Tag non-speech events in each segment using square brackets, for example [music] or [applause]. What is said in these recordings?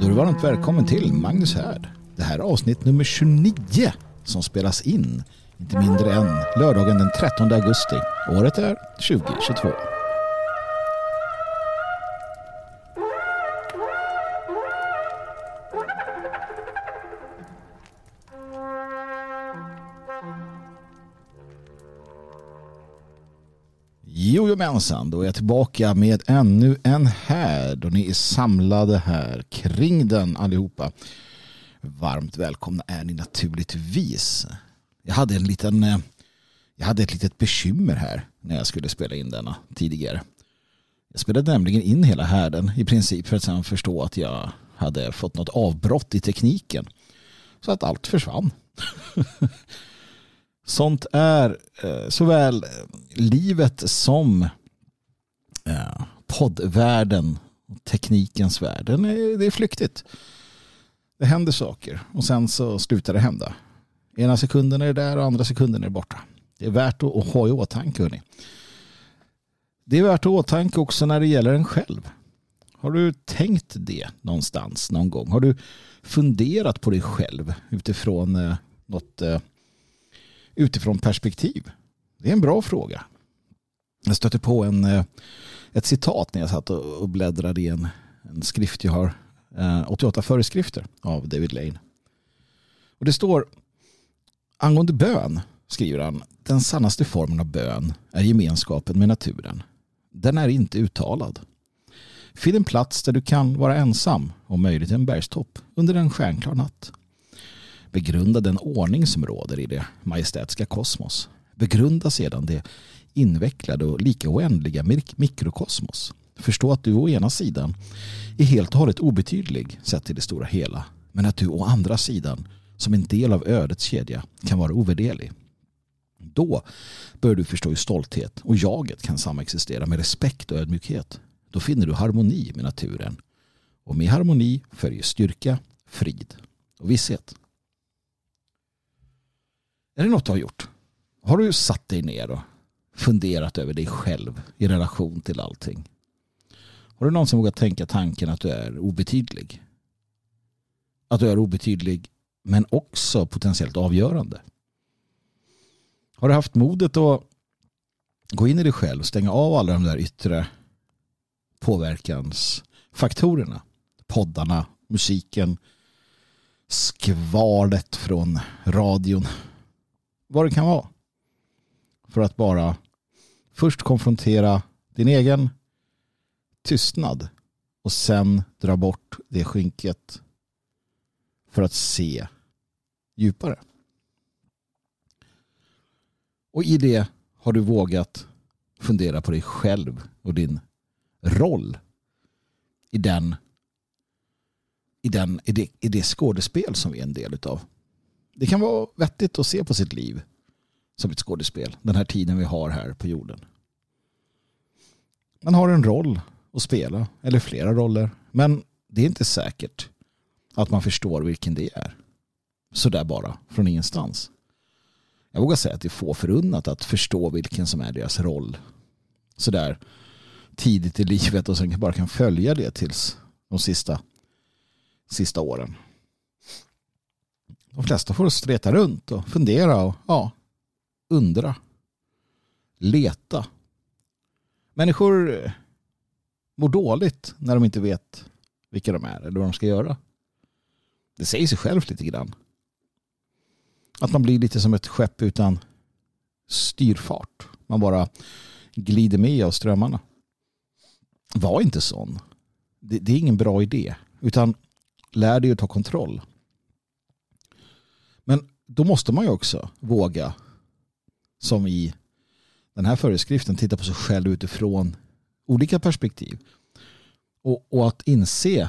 Då är du varmt välkommen till Magnus Härd. Det här är avsnitt nummer 29 som spelas in inte mindre än lördagen den 13 augusti. Året är 2022. Jajamensan, då är jag tillbaka med ännu en härd och ni är samlade här kring den allihopa. Varmt välkomna är ni naturligtvis. Jag hade en liten eh, jag hade ett litet bekymmer här när jag skulle spela in denna tidigare. Jag spelade nämligen in hela härden i princip för att sedan förstå att jag hade fått något avbrott i tekniken. Så att allt försvann. [laughs] Sånt är eh, såväl eh, livet som eh, poddvärlden och teknikens värld. Det är flyktigt. Det händer saker och sen så slutar det hända. Ena sekunden är det där och andra sekunden är det borta. Det är värt att ha i åtanke. Hörni. Det är värt att ha i åtanke också när det gäller en själv. Har du tänkt det någonstans någon gång? Har du funderat på dig själv utifrån eh, något eh, utifrån perspektiv? Det är en bra fråga. Jag stötte på en, eh, ett citat när jag satt och bläddrade i en, en skrift jag har. Eh, 88 föreskrifter av David Lane. Och det står angående bön skriver han. Den sannaste formen av bön är gemenskapen med naturen. Den är inte uttalad. Finn en plats där du kan vara ensam, om möjligt en bergstopp, under en stjärnklar natt. Begrunda den ordning som råder i det majestätiska kosmos. Begrunda sedan det invecklade och lika oändliga mik mikrokosmos. Förstå att du å ena sidan är helt och hållet obetydlig sett till det stora hela. Men att du å andra sidan som en del av ödets kedja kan vara ovärderlig. Då bör du förstå hur stolthet och jaget kan samexistera med respekt och ödmjukhet. Då finner du harmoni med naturen. Och med harmoni följer styrka, frid och visshet. Är det något du har gjort? Har du satt dig ner och funderat över dig själv i relation till allting? Har du någonsin vågat tänka tanken att du är obetydlig? Att du är obetydlig men också potentiellt avgörande? Har du haft modet att gå in i dig själv och stänga av alla de där yttre påverkansfaktorerna? Poddarna, musiken, skvalet från radion. Vad det kan vara. För att bara först konfrontera din egen tystnad och sen dra bort det skynket för att se djupare. Och i det har du vågat fundera på dig själv och din roll i den i, den, i, det, i det skådespel som vi är en del av. Det kan vara vettigt att se på sitt liv som ett skådespel. Den här tiden vi har här på jorden. Man har en roll att spela, eller flera roller. Men det är inte säkert att man förstår vilken det är. Sådär bara, från ingenstans jag vågar säga att det är få förunnat att förstå vilken som är deras roll sådär tidigt i livet och sen bara kan följa det tills de sista, sista åren. De flesta får streta runt och fundera och ja, undra. Leta. Människor eh, mår dåligt när de inte vet vilka de är eller vad de ska göra. Det säger sig självt lite grann. Att man blir lite som ett skepp utan styrfart. Man bara glider med av strömmarna. Var inte sån. Det, det är ingen bra idé. Utan lär dig att ta kontroll. Då måste man ju också våga, som i den här föreskriften, titta på sig själv utifrån olika perspektiv. Och, och att inse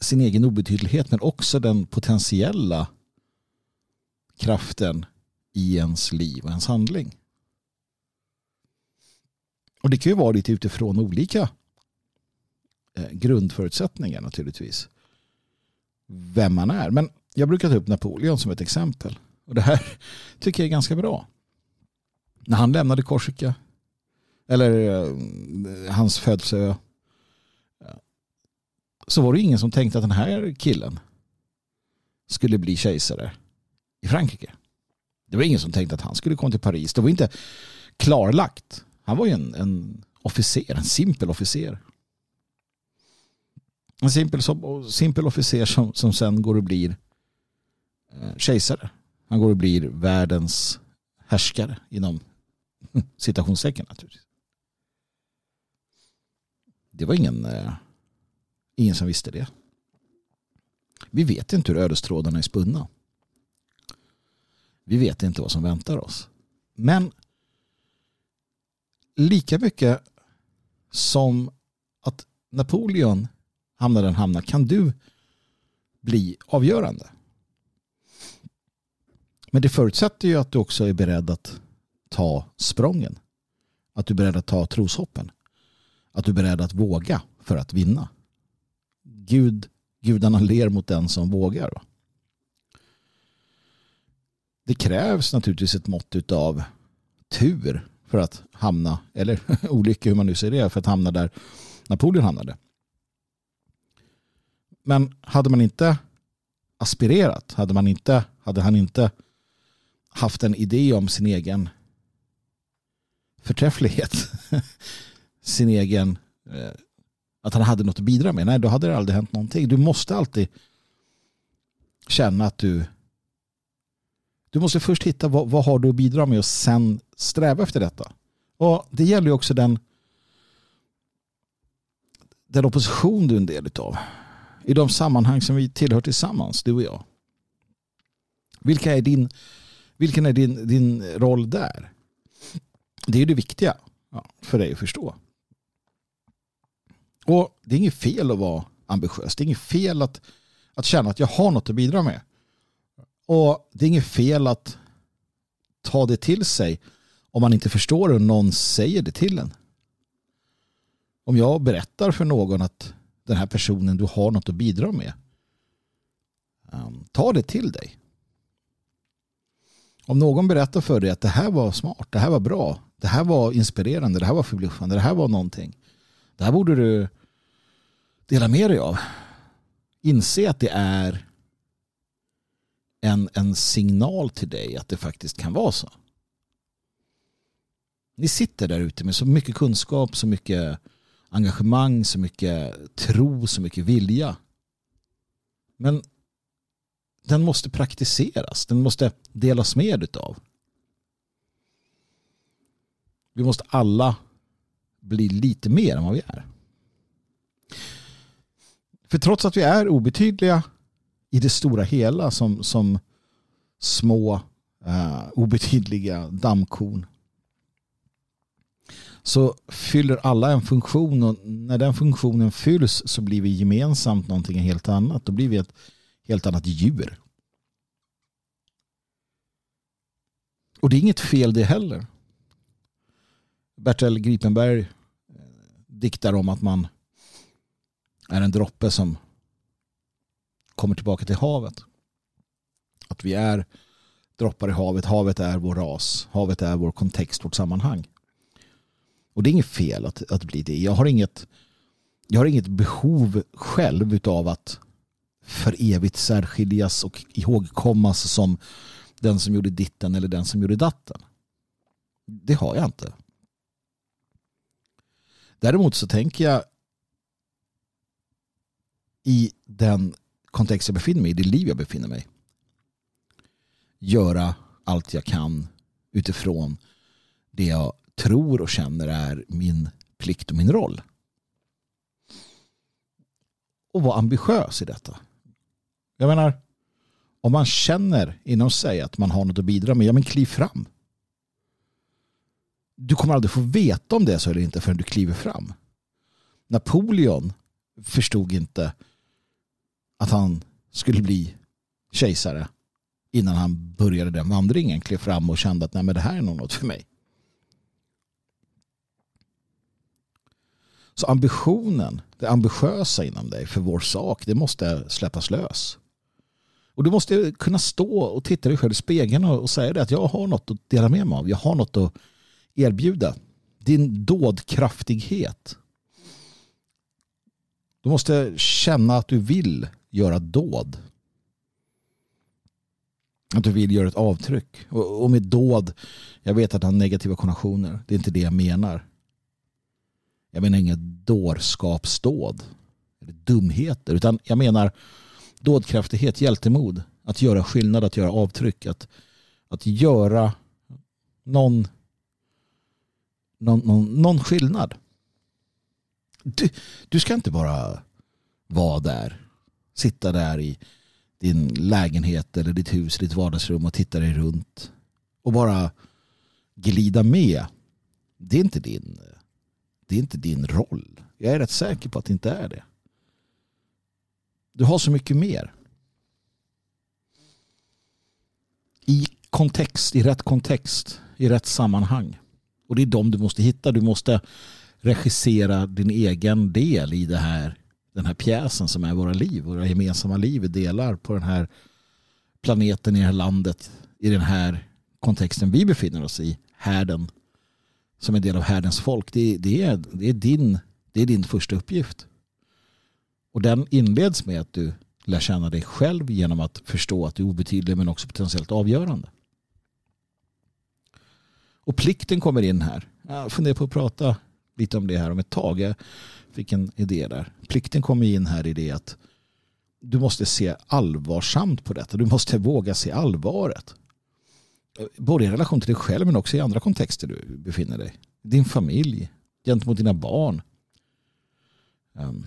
sin egen obetydlighet men också den potentiella kraften i ens liv och ens handling. Och det kan ju vara lite utifrån olika eh, grundförutsättningar naturligtvis. Vem man är. Men jag brukar ta upp Napoleon som ett exempel. Och det här [laughs] tycker jag är ganska bra. När han lämnade Korsika, eller eh, hans födelseö, så var det ingen som tänkte att den här killen skulle bli kejsare i Frankrike. Det var ingen som tänkte att han skulle komma till Paris. Det var inte klarlagt. Han var ju en, en officer, en simpel officer. En simpel, simpel officer som, som sen går och blir Eh, kejsare. Han går och blir världens härskare inom [laughs] citationstecken naturligtvis. Det var ingen, eh, ingen som visste det. Vi vet inte hur ödestrådarna är spunna. Vi vet inte vad som väntar oss. Men lika mycket som att Napoleon hamnar där han hamnar kan du bli avgörande. Men det förutsätter ju att du också är beredd att ta sprången. Att du är beredd att ta troshoppen. Att du är beredd att våga för att vinna. Gud, gudarna ler mot den som vågar. Va? Det krävs naturligtvis ett mått av tur för att hamna, eller [laughs] olycka hur man nu ser det, för att hamna där Napoleon hamnade. Men hade man inte aspirerat, hade, man inte, hade han inte haft en idé om sin egen förträfflighet, [laughs] sin egen, eh, att han hade något att bidra med, nej då hade det aldrig hänt någonting. Du måste alltid känna att du du måste först hitta vad, vad har du att bidra med och sen sträva efter detta. Och det gäller ju också den den opposition du är en del av. I de sammanhang som vi tillhör tillsammans, du och jag. Vilka är din, vilken är din, din roll där? Det är det viktiga för dig att förstå. Och det är inget fel att vara ambitiös. Det är inget fel att, att känna att jag har något att bidra med. Och det är inget fel att ta det till sig om man inte förstår det och någon säger det till en. Om jag berättar för någon att den här personen du har något att bidra med. Um, ta det till dig. Om någon berättar för dig att det här var smart, det här var bra, det här var inspirerande, det här var förbluffande, det här var någonting. Det här borde du dela med dig av. Inse att det är en, en signal till dig att det faktiskt kan vara så. Ni sitter där ute med så mycket kunskap, så mycket engagemang, så mycket tro, så mycket vilja. Men den måste praktiseras, den måste delas med av. Vi måste alla bli lite mer än vad vi är. För trots att vi är obetydliga i det stora hela som, som små eh, obetydliga dammkorn så fyller alla en funktion och när den funktionen fylls så blir vi gemensamt någonting helt annat. Då blir vi ett helt annat djur. Och det är inget fel det heller. Bertel Gripenberg eh, diktar om att man är en droppe som kommer tillbaka till havet. Att vi är droppar i havet. Havet är vår ras. Havet är vår kontext, vårt sammanhang. Och det är inget fel att, att bli det. Jag har inget, jag har inget behov själv av att för evigt särskiljas och ihågkommas som den som gjorde ditten eller den som gjorde datten. Det har jag inte. Däremot så tänker jag i den kontext jag befinner mig i, det liv jag befinner mig göra allt jag kan utifrån det jag tror och känner är min plikt och min roll. Och vara ambitiös i detta. Jag menar, om man känner inom sig att man har något att bidra med, ja men kliv fram. Du kommer aldrig få veta om det är så eller inte förrän du kliver fram. Napoleon förstod inte att han skulle bli kejsare innan han började den vandringen, klev fram och kände att Nej, men det här är nog något för mig. Så ambitionen, det ambitiösa inom dig för vår sak, det måste släppas lös. Och du måste kunna stå och titta dig själv i spegeln och säga det att jag har något att dela med mig av. Jag har något att erbjuda. Din dådkraftighet Du måste känna att du vill göra dåd. Att du vill göra ett avtryck. Och med dåd, jag vet att det har negativa konnotationer. Det är inte det jag menar. Jag menar inget dårskapsdåd. Eller dumheter. Utan jag menar dådkraftighet, hjältemod. Att göra skillnad, att göra avtryck. Att, att göra någon, någon, någon, någon skillnad. Du, du ska inte bara vara där. Sitta där i din lägenhet eller ditt hus, ditt vardagsrum och titta dig runt. Och bara glida med. Det är inte din, det är inte din roll. Jag är rätt säker på att det inte är det. Du har så mycket mer. I kontext, i rätt kontext, i rätt sammanhang. Och det är de du måste hitta. Du måste regissera din egen del i det här, den här pjäsen som är våra liv, våra gemensamma liv vi delar på den här planeten, i det här landet, i den här kontexten vi befinner oss i, härden, som en del av härdens folk. Det, det, är, det, är din, det är din första uppgift. Och den inleds med att du lär känna dig själv genom att förstå att du är obetydlig men också potentiellt avgörande. Och plikten kommer in här. Jag funderar på att prata lite om det här om ett tag. Jag fick en idé där. Plikten kommer in här i det att du måste se allvarsamt på detta. Du måste våga se allvaret. Både i relation till dig själv men också i andra kontexter du befinner dig. Din familj, gentemot dina barn. Um,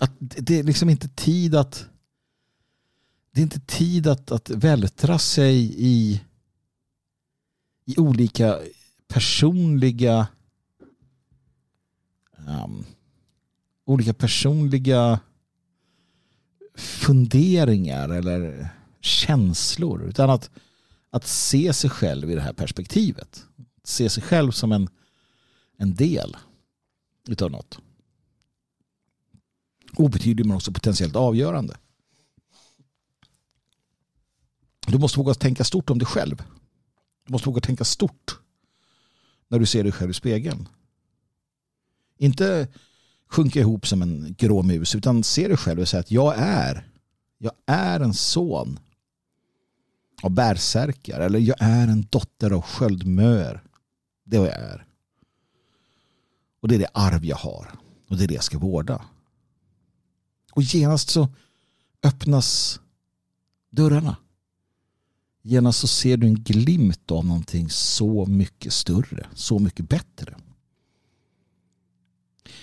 att det är liksom inte tid att det är inte tid att, att vältra sig i, i olika personliga um, olika personliga funderingar eller känslor. Utan att, att se sig själv i det här perspektivet. Se sig själv som en, en del utav något. Obetydlig men också potentiellt avgörande. Du måste våga tänka stort om dig själv. Du måste våga tänka stort när du ser dig själv i spegeln. Inte sjunka ihop som en grå mus utan se dig själv och säga att jag är jag är en son av bärsärkar eller jag är en dotter av sköldmöer. Det är vad jag är. Och det är det arv jag har. Och det är det jag ska vårda. Och genast så öppnas dörrarna. Genast så ser du en glimt av någonting så mycket större, så mycket bättre.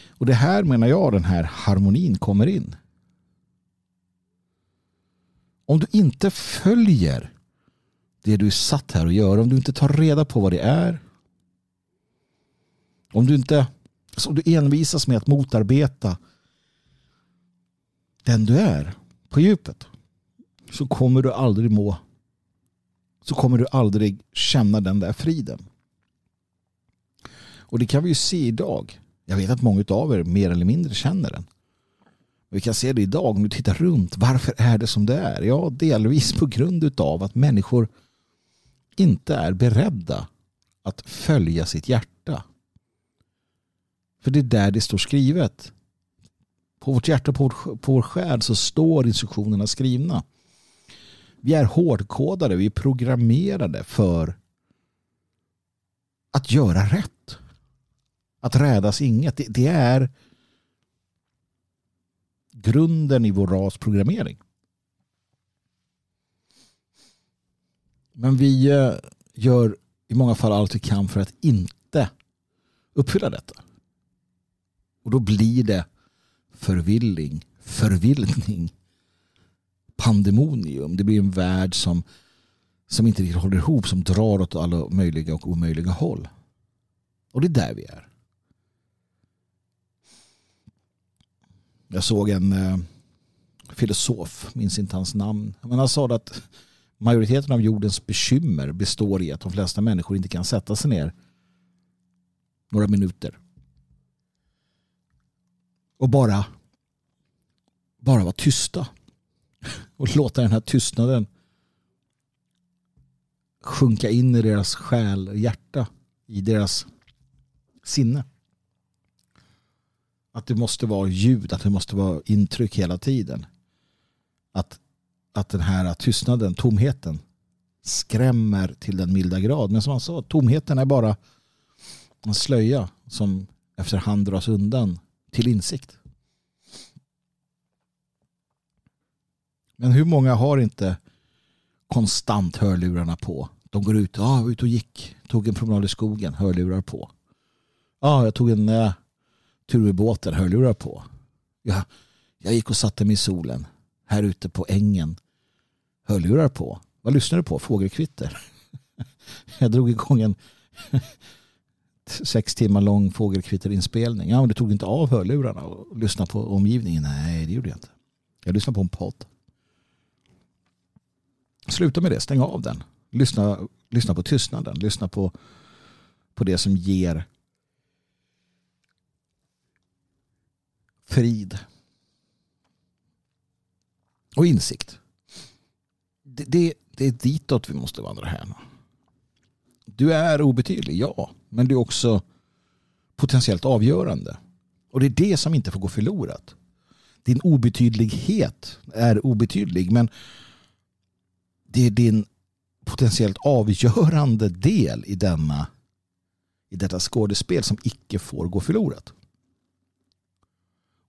Och det här menar jag den här harmonin kommer in. Om du inte följer det du är satt här att göra, om du inte tar reda på vad det är, om du inte alltså, så du envisas med att motarbeta den du är på djupet så kommer du aldrig må så kommer du aldrig känna den där friden. Och det kan vi ju se idag. Jag vet att många av er mer eller mindre känner den. Vi kan se det idag om du tittar runt. Varför är det som det är? Ja, delvis på grund av att människor inte är beredda att följa sitt hjärta. För det är där det står skrivet. På vårt hjärta och på vår, själ så står instruktionerna skrivna. Vi är hårdkodade, vi är programmerade för att göra rätt. Att rädas inget. Det, det är grunden i vår rasprogrammering. Men vi eh, gör i många fall allt vi kan för att inte uppfylla detta. Och då blir det förvilling, förvildning, pandemonium. Det blir en värld som, som inte riktigt håller ihop, som drar åt alla möjliga och omöjliga håll. Och det är där vi är. Jag såg en eh, filosof, minns inte hans namn, men han sa att majoriteten av jordens bekymmer består i att de flesta människor inte kan sätta sig ner några minuter och bara bara vara tysta [laughs] och låta den här tystnaden sjunka in i deras själ, och hjärta, i deras sinne. Att det måste vara ljud, att det måste vara intryck hela tiden. Att, att den här tystnaden, tomheten skrämmer till den milda grad. Men som han sa, tomheten är bara en slöja som efterhand dras undan till insikt. Men hur många har inte konstant hörlurarna på? De går ut, ja, ut och gick, tog en promenad i skogen, hörlurar på. Ja, jag tog en eh, tur med båten, hörlurar på. Ja, jag gick och satte mig i solen här ute på ängen, hörlurar på. Vad lyssnar du på? Fågelkvitter. [laughs] Jag drog igång en sex timmar lång fågelkvitterinspelning. Ja, men du tog inte av hörlurarna och lyssnade på omgivningen. Nej, det gjorde jag inte. Jag lyssnade på en podd. Sluta med det, stäng av den. Lyssna, lyssna på tystnaden. Lyssna på, på det som ger frid och insikt. Det, det, det är ditåt vi måste vandra här. Du är obetydlig, ja. Men det är också potentiellt avgörande. Och det är det som inte får gå förlorat. Din obetydlighet är obetydlig men det är din potentiellt avgörande del i denna i detta skådespel som icke får gå förlorat.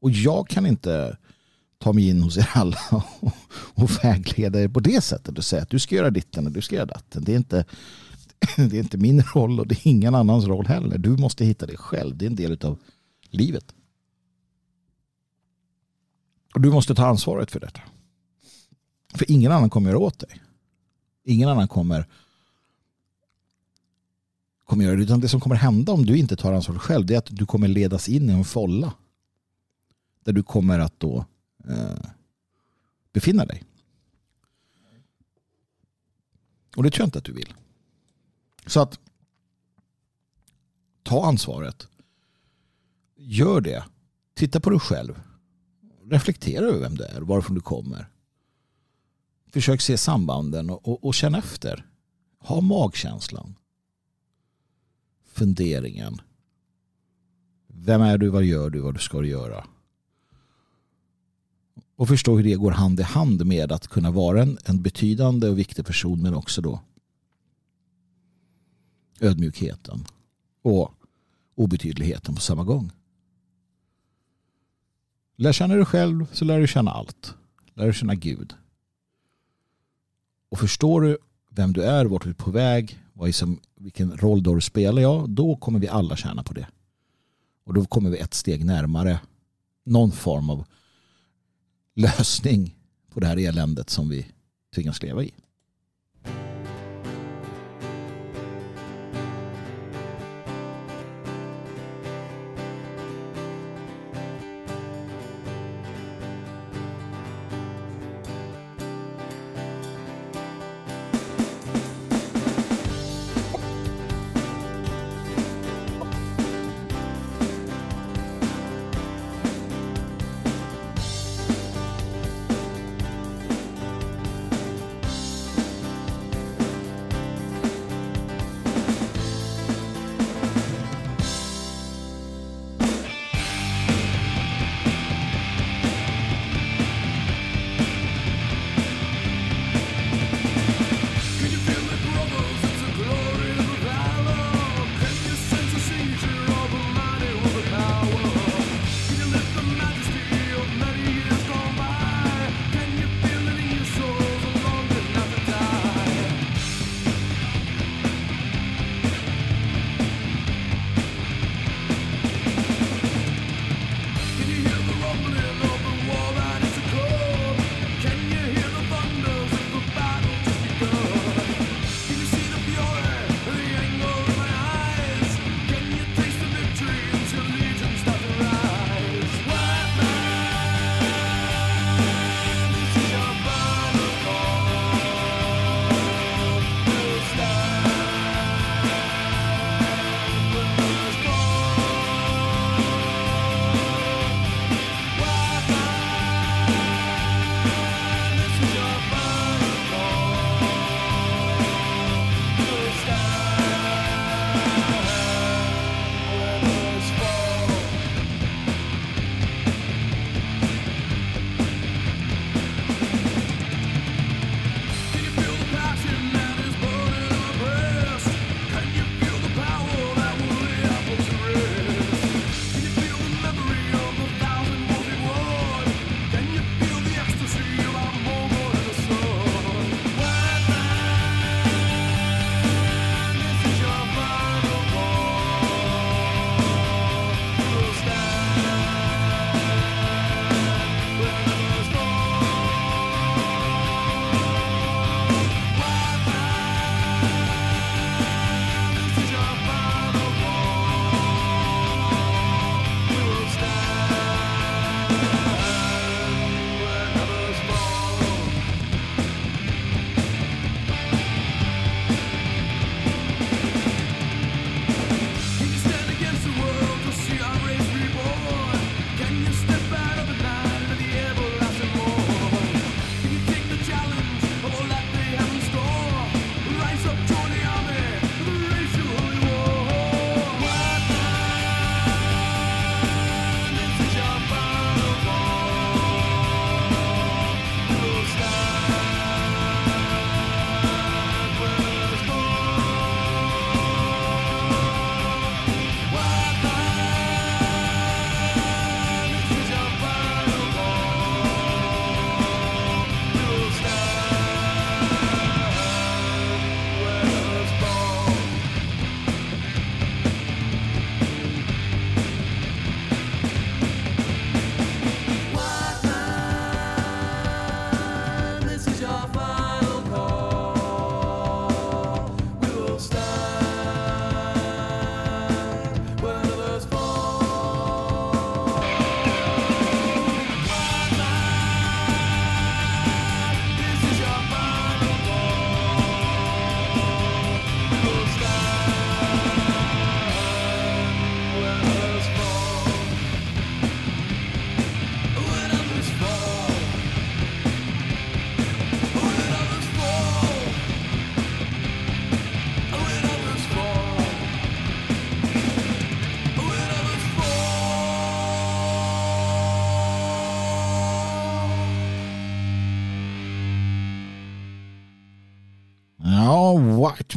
Och jag kan inte ta mig in hos er alla och vägleda er på det sättet och säga att du ska göra ditten och du ska göra datten. Det är inte, [laughs] det är inte min roll och det är ingen annans roll heller. Du måste hitta det själv. Det är en del av livet. Och du måste ta ansvaret för detta. För ingen annan kommer göra åt dig. Ingen annan kommer kommer göra det. Utan det som kommer hända om du inte tar ansvar själv det är att du kommer ledas in i en folla. Där du kommer att då eh, befinna dig. Och det tror jag inte att du vill. Så att ta ansvaret. Gör det. Titta på dig själv. Reflektera över vem du är, varifrån du kommer. Försök se sambanden och, och, och känn efter. Ha magkänslan. Funderingen. Vem är du, vad gör du, vad du ska göra? Och förstå hur det går hand i hand med att kunna vara en, en betydande och viktig person men också då ödmjukheten och obetydligheten på samma gång. Lär känna dig själv så lär du känna allt. Lär du känna Gud. Och förstår du vem du är, vart du är på väg, vad är som, vilken roll du spelar, ja, då kommer vi alla tjäna på det. Och då kommer vi ett steg närmare någon form av lösning på det här eländet som vi tvingas leva i.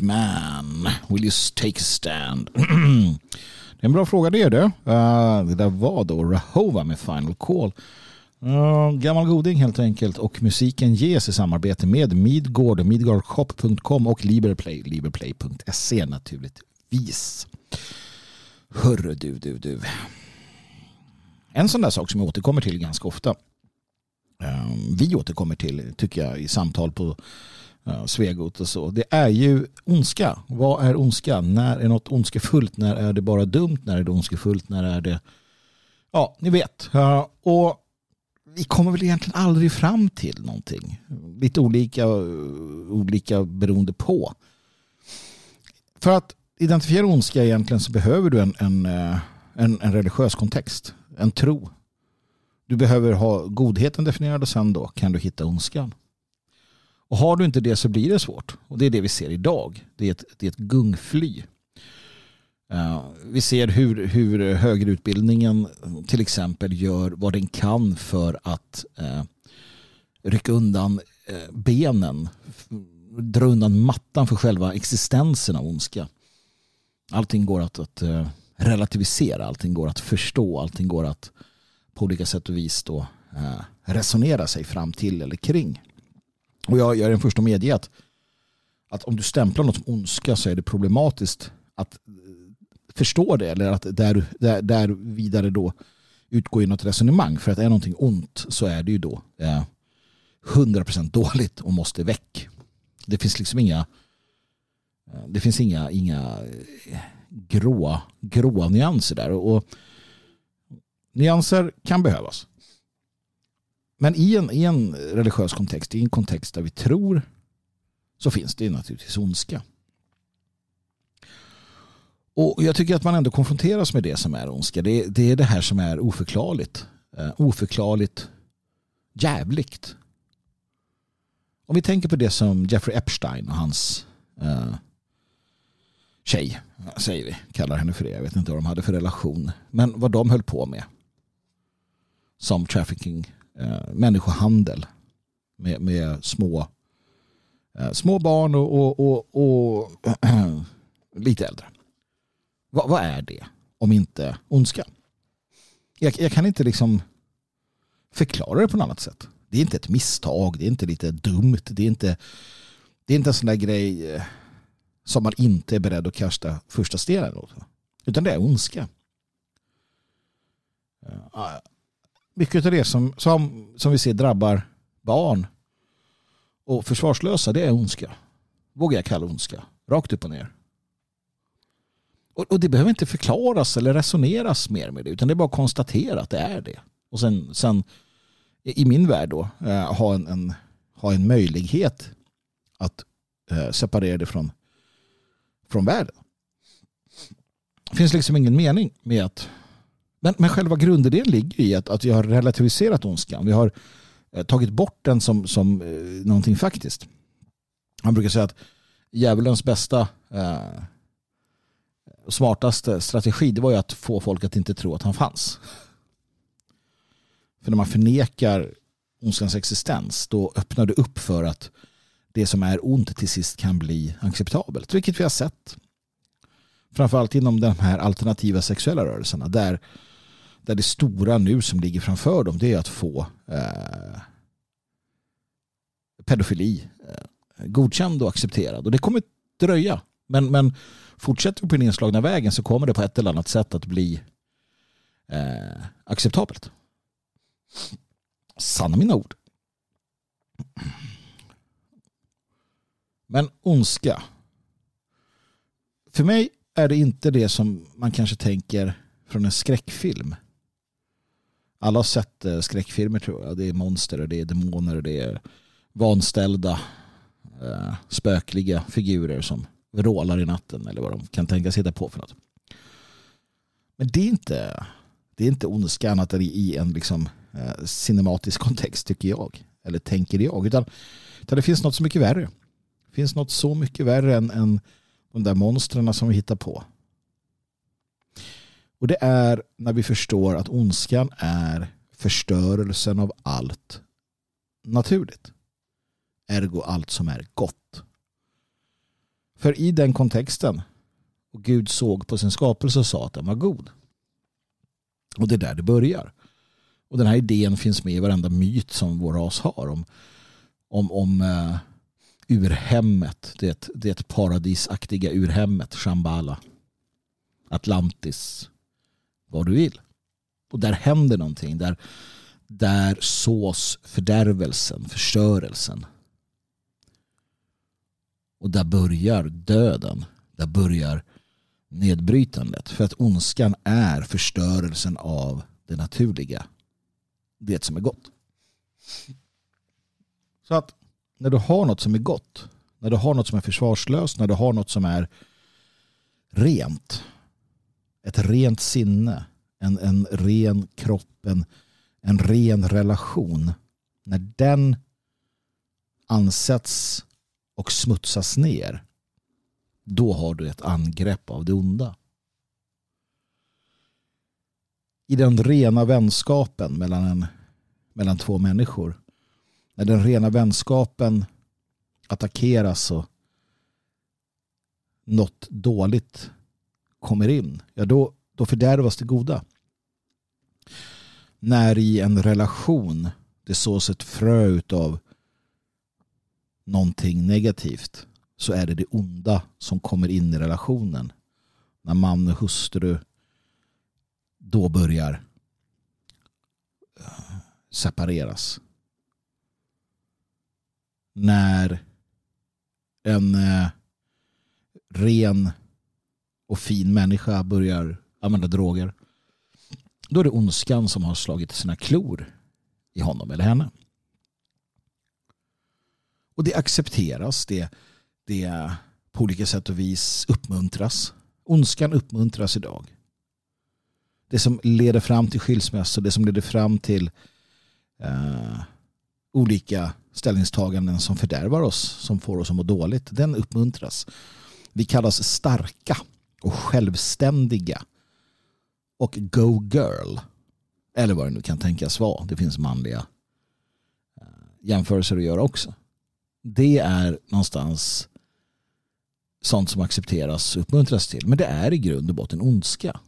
man, will you take a stand? [clears throat] det är en bra fråga det är det. Uh, det där var då Rahova med Final Call. Uh, gammal goding helt enkelt och musiken ges i samarbete med Midgård, midgårdshop.com och Liberplay, liberplay.se naturligtvis. Hörru du, du, du. En sån där sak som jag återkommer till ganska ofta. Uh, vi återkommer till, tycker jag, i samtal på Svegot och så. Det är ju ondska. Vad är ondska? När är något ondskefullt? När är det bara dumt? När är det ondskefullt? När är det... Ja, ni vet. Och vi kommer väl egentligen aldrig fram till någonting. Lite olika, olika beroende på. För att identifiera ondska egentligen så behöver du en, en, eh, en, en religiös kontext. En tro. Du behöver ha godheten definierad och sen då kan du hitta ondskan. Och har du inte det så blir det svårt. Och det är det vi ser idag. Det är ett, det är ett gungfly. Uh, vi ser hur, hur högre utbildningen till exempel gör vad den kan för att uh, rycka undan uh, benen, dra undan mattan för själva existensen av ondska. Allting går att, att relativisera, allting går att förstå, allting går att på olika sätt och vis då, resonera sig fram till eller kring. Och jag, jag är den första att medge att, att om du stämplar något som ondska så är det problematiskt att eh, förstå det eller att där, där, där vidare då utgå i något resonemang. För att är någonting ont så är det ju då eh, 100% dåligt och måste väck. Det finns liksom inga eh, det finns inga, inga eh, gråa, gråa nyanser där. Och nyanser kan behövas. Men i en, i en religiös kontext, i en kontext där vi tror så finns det naturligtvis ondska. Och jag tycker att man ändå konfronteras med det som är ondska. Det, det är det här som är oförklarligt. Eh, oförklarligt jävligt. Om vi tänker på det som Jeffrey Epstein och hans eh, tjej, säger vi, kallar henne för det. Jag vet inte vad de hade för relation. Men vad de höll på med. Som trafficking, Eh, människohandel med, med små, eh, små barn och, och, och, och [clears throat] lite äldre. Vad, vad är det om inte ondska? Jag, jag, kan inte liksom förklara det på något annat sätt. Det är inte ett misstag, det är inte lite dumt, det är inte, det är inte en sån där grej eh, som man inte är beredd att kasta första stenen åt. Utan det är ondska. Eh, mycket av det som, som, som vi ser drabbar barn och försvarslösa, det är ondska. Vågar jag kalla ondska. Rakt upp och ner. Och, och, det behöver inte förklaras eller resoneras mer med det utan det är bara att konstatera att det är det. Och sen, sen i min värld då eh, ha, en, en, ha en möjlighet att eh, separera det från, från världen. Det finns liksom ingen mening med att men, men själva grundidén ligger i att, att vi har relativiserat ondskan. Vi har eh, tagit bort den som, som eh, någonting faktiskt. Han brukar säga att djävulens bästa eh, smartaste strategi det var ju att få folk att inte tro att han fanns. För när man förnekar ondskans existens då öppnar det upp för att det som är ont till sist kan bli acceptabelt. Vilket vi har sett. Framförallt inom de här alternativa sexuella rörelserna. Där, där det stora nu som ligger framför dem det är att få eh, pedofili eh, godkänd och accepterad. Och det kommer dröja. Men, men fortsätter vi på den inslagna vägen så kommer det på ett eller annat sätt att bli eh, acceptabelt. Sanna mina ord. Men ondska. För mig är det inte det som man kanske tänker från en skräckfilm. Alla har sett eh, skräckfilmer tror jag. Det är monster och det är demoner och det är vanställda eh, spökliga figurer som vrålar i natten eller vad de kan tänkas hitta på för något. Men det är inte, det är inte ondska annat än i en liksom, eh, cinematisk kontext tycker jag. Eller tänker jag. Utan, utan det finns något så mycket värre. Det finns något så mycket värre än, än de där monstren som vi hittar på. Och det är när vi förstår att ondskan är förstörelsen av allt naturligt. Ergo allt som är gott. För i den kontexten och Gud såg på sin skapelse och sa att den var god. Och det är där det börjar. Och den här idén finns med i varenda myt som vår ras har om, om, om uh, urhemmet, det, det paradisaktiga urhemmet, Shambhala, Atlantis, vad du vill. Och där händer någonting, där, där sås fördärvelsen, förstörelsen. Och där börjar döden, där börjar nedbrytandet. För att ondskan är förstörelsen av det naturliga. Det som är gott. Så att när du har något som är gott, när du har något som är försvarslöst, när du har något som är rent, ett rent sinne, en, en ren kropp, en, en ren relation, när den ansätts och smutsas ner, då har du ett angrepp av det onda. I den rena vänskapen mellan, en, mellan två människor när den rena vänskapen attackeras och något dåligt kommer in, ja då, då fördärvas det goda. När i en relation det sås ett frö av någonting negativt så är det det onda som kommer in i relationen. När man och hustru då börjar eh, separeras när en eh, ren och fin människa börjar använda droger då är det ondskan som har slagit sina klor i honom eller henne. Och det accepteras, det, det på olika sätt och vis uppmuntras. Ondskan uppmuntras idag. Det som leder fram till skilsmässa, det som leder fram till eh, olika ställningstaganden som fördärvar oss, som får oss att må dåligt, den uppmuntras. Vi kallas starka och självständiga och go girl. Eller vad det nu kan tänkas vara. Det finns manliga eh, jämförelser att göra också. Det är någonstans sånt som accepteras och uppmuntras till. Men det är i grund och botten ondska.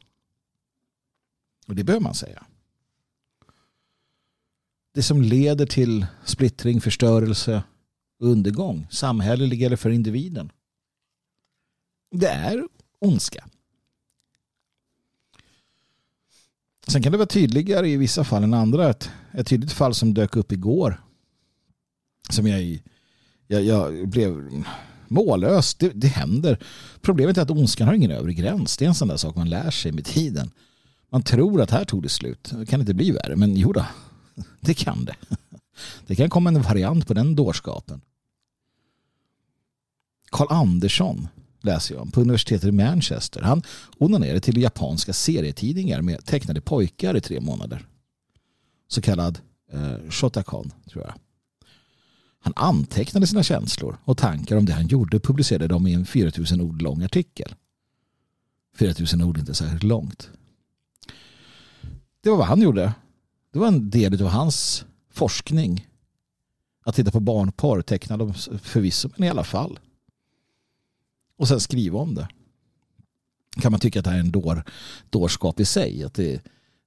Och det behöver man säga det som leder till splittring, förstörelse och undergång, samhällelig eller för individen. Det är ondska. Sen kan det vara tydligare i vissa fall än andra. Ett, ett tydligt fall som dök upp igår som jag, jag, jag blev mållös. Det, det händer. Problemet är att ondskan har ingen övre gräns. Det är en sån där sak man lär sig med tiden. Man tror att här tog det slut. Det kan inte bli värre. Men jo då, [laughs] Det kan det. [laughs] Det kan komma en variant på den dårskapen. Karl Andersson läser jag om på universitetet i Manchester. Han onanerade till japanska serietidningar med tecknade pojkar i tre månader. Så kallad eh, shotakon, tror jag. Han antecknade sina känslor och tankar om det han gjorde och publicerade dem i en 4000 ord lång artikel. 4000 ord är inte särskilt långt. Det var vad han gjorde det var en del av hans forskning. Att titta på barnporr, tecknade de förvisso, men i alla fall. Och sen skriva om det. Kan man tycka att det här är en dår, dårskap i sig. Att det,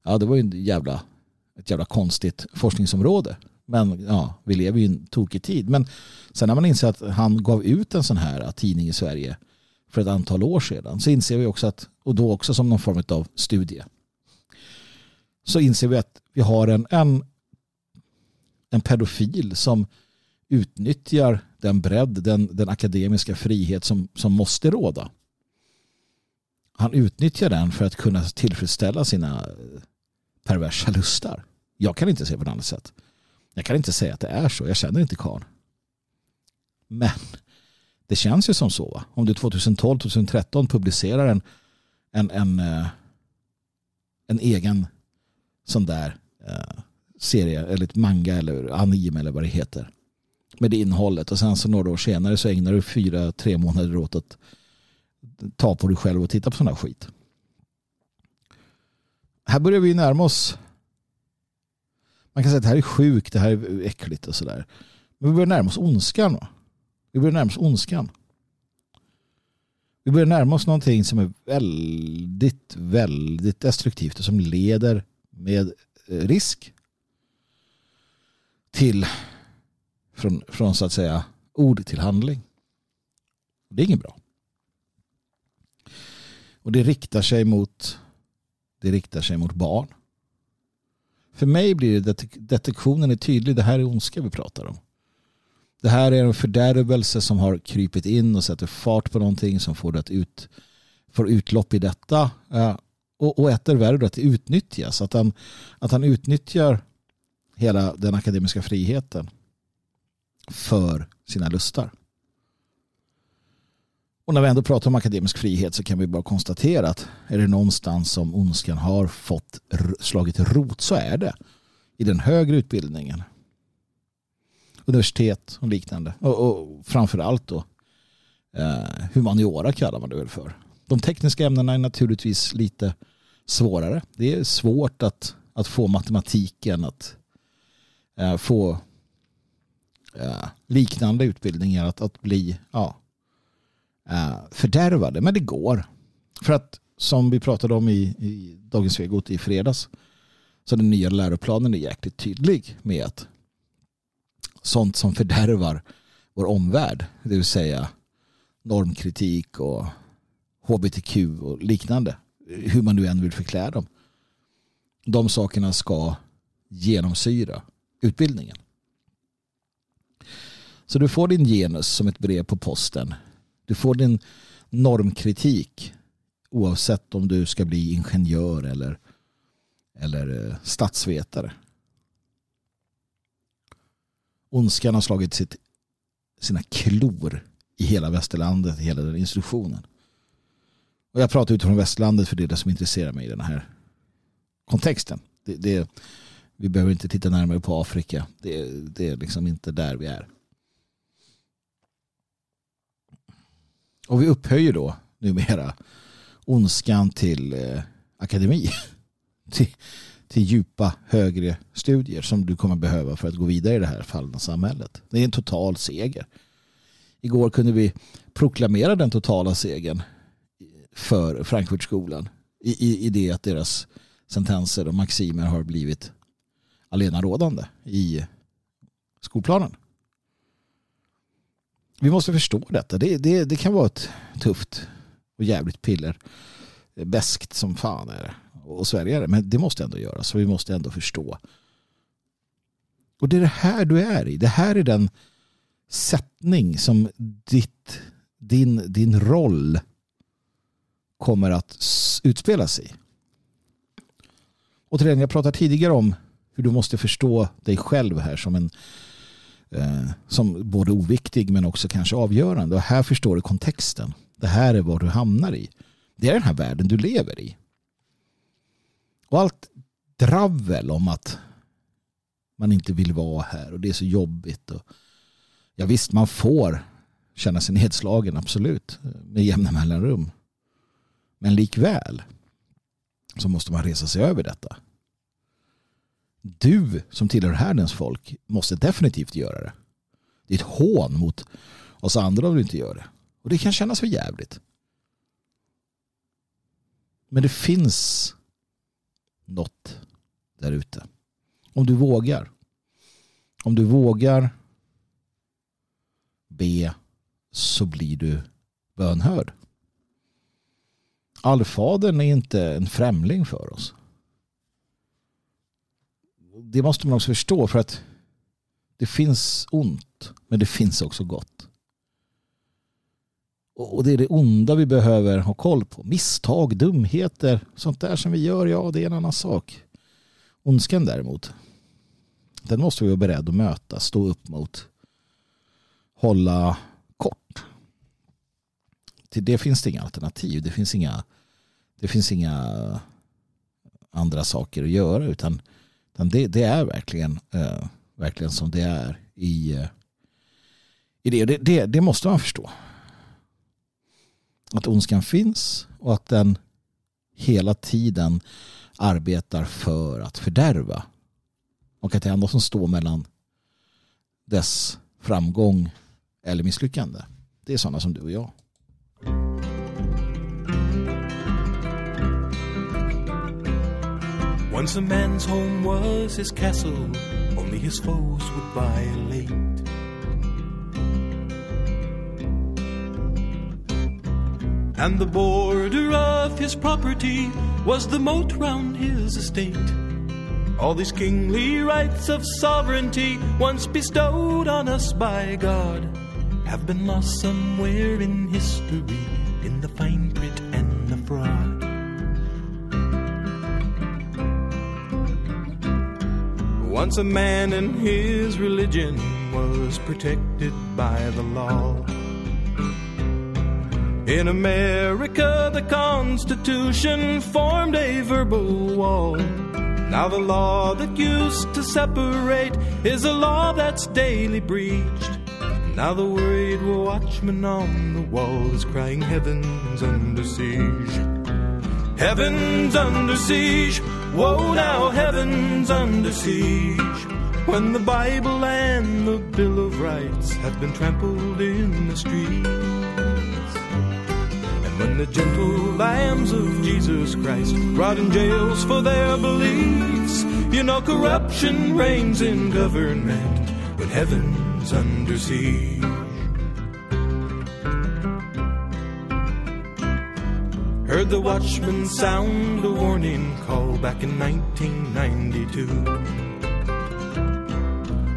ja, det var ju en jävla, ett jävla konstigt forskningsområde. Men ja, vi lever ju i en tokig tid. Men sen när man inser att han gav ut en sån här äh, tidning i Sverige för ett antal år sedan så inser vi också att, och då också som någon form av studie, så inser vi att vi har en, en, en pedofil som utnyttjar den bredd, den, den akademiska frihet som, som måste råda. Han utnyttjar den för att kunna tillfredsställa sina eh, perversa lustar. Jag kan inte se på något annat sätt. Jag kan inte säga att det är så. Jag känner inte karl. Men det känns ju som så. Va? Om du 2012-2013 publicerar en, en, en, eh, en egen sån där eh, serie eller ett manga eller anime eller vad det heter. Med det innehållet och sen så några år senare så ägnar du fyra, tre månader åt att ta på dig själv och titta på sån här skit. Här börjar vi närma oss man kan säga att det här är sjukt, det här är äckligt och sådär. Men vi börjar närma oss ondskan. Va? Vi börjar närma oss ondskan. Vi börjar närma oss någonting som är väldigt, väldigt destruktivt och som leder med eh, risk till från, från så att säga ord till handling. Det är inget bra. Och det riktar sig mot det riktar sig mot barn. För mig blir det detektionen är tydlig. Det här är ondska vi pratar om. Det här är en fördärvelse som har krypit in och sätter fart på någonting som får, det ut, får utlopp i detta. Eh, och, och ett är värre att det utnyttjas. Att han, att han utnyttjar hela den akademiska friheten för sina lustar. Och när vi ändå pratar om akademisk frihet så kan vi bara konstatera att är det någonstans som ondskan har fått slagit rot så är det i den högre utbildningen. Universitet och liknande. Och, och framför allt då eh, humaniora kallar man det väl för. De tekniska ämnena är naturligtvis lite svårare. Det är svårt att, att få matematiken att eh, få eh, liknande utbildningar att, att bli ja, eh, fördärvade. Men det går. För att som vi pratade om i, i Dagens Vegot i fredags så den nya läroplanen är jäkligt tydlig med att sånt som fördärvar vår omvärld, det vill säga normkritik och hbtq och liknande, hur man nu än vill förklä dem. De sakerna ska genomsyra utbildningen. Så du får din genus som ett brev på posten. Du får din normkritik oavsett om du ska bli ingenjör eller, eller eh, statsvetare. Ondskan har slagit sitt, sina klor i hela västerlandet, i hela den institutionen. Och jag pratar utifrån västlandet för det är det som intresserar mig i den här kontexten. Det, det, vi behöver inte titta närmare på Afrika. Det, det är liksom inte där vi är. Och vi upphöjer då numera ondskan till eh, akademi. [laughs] till, till djupa högre studier som du kommer behöva för att gå vidare i det här fallna samhället. Det är en total seger. Igår kunde vi proklamera den totala segern för Frankfurtskolan i, i, i det att deras sentenser och maximer har blivit rådande i skolplanen. Vi måste förstå detta. Det, det, det kan vara ett tufft och jävligt piller. Bäst som fan är det. Och svälja det. Men det måste ändå göras. Så vi måste ändå förstå. Och det är det här du är i. Det här är den sättning som ditt, din, din roll kommer att utspela sig i. Och till den jag pratade tidigare om hur du måste förstå dig själv här som en Eh, som både oviktig men också kanske avgörande. Och här förstår du kontexten. Det här är vad du hamnar i. Det är den här världen du lever i. Och allt dravel om att man inte vill vara här och det är så jobbigt. Och, ja visst, man får känna sig nedslagen, absolut, med jämna mellanrum. Men likväl så måste man resa sig över detta. Du som tillhör härdens folk måste definitivt göra det. Det är ett hån mot oss andra om du inte gör det. Och det kan kännas för jävligt. Men det finns något där ute. Om du vågar. Om du vågar be så blir du bönhörd. Allfadern är inte en främling för oss. Det måste man också förstå för att det finns ont men det finns också gott. Och det är det onda vi behöver ha koll på. Misstag, dumheter, sånt där som vi gör, ja det är en annan sak. Ondskan däremot, den måste vi vara beredda att möta, stå upp mot, hålla kort. Till det finns det inga alternativ. Det finns inga, det finns inga andra saker att göra utan, det, det är verkligen, eh, verkligen som det är i, eh, i det. Det, det. det måste man förstå att ondskan finns och att den hela tiden arbetar för att fördärva. Och att det enda som står mellan dess framgång eller misslyckande det är sådana som du och jag. Once a man's home was his castle, only his foes would violate. And the border of his property was the moat round his estate. All these kingly rights of sovereignty, once bestowed on us by God, have been lost somewhere in history, in the fine print Once a man and his religion was protected by the law. In America, the Constitution formed a verbal wall. Now, the law that used to separate is a law that's daily breached. Now, the worried watchman on the wall is crying, Heaven's under siege. Heaven's under siege. Woe now, heaven's under siege. When the Bible and the Bill of Rights have been trampled in the streets. And when the gentle lambs of Jesus Christ brought in jails for their beliefs, you know corruption reigns in government when heaven's under siege. Heard the watchman sound a warning call back in 1992.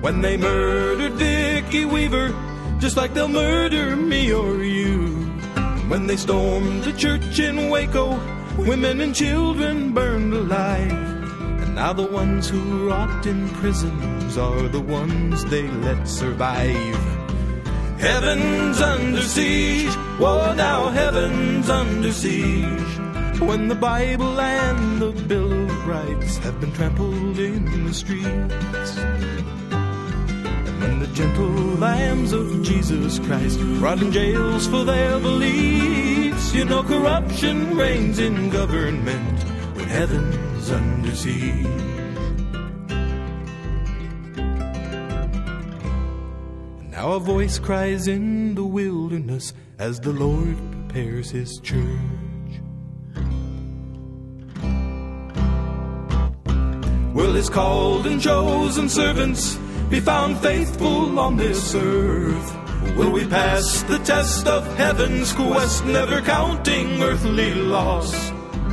When they murdered Vicky Weaver, just like they'll murder me or you. When they stormed the church in Waco, women and children burned alive. And now the ones who rot in prisons are the ones they let survive. Heaven's under siege. Whoa, now heaven's under siege. When the Bible and the Bill of Rights have been trampled in the streets. And when the gentle lambs of Jesus Christ rot in jails for their beliefs, you know corruption reigns in government when heaven's under siege. A voice cries in the wilderness as the Lord prepares his church. Will his called and chosen servants be found faithful on this earth? Will we pass the test of heaven's quest, never counting earthly loss?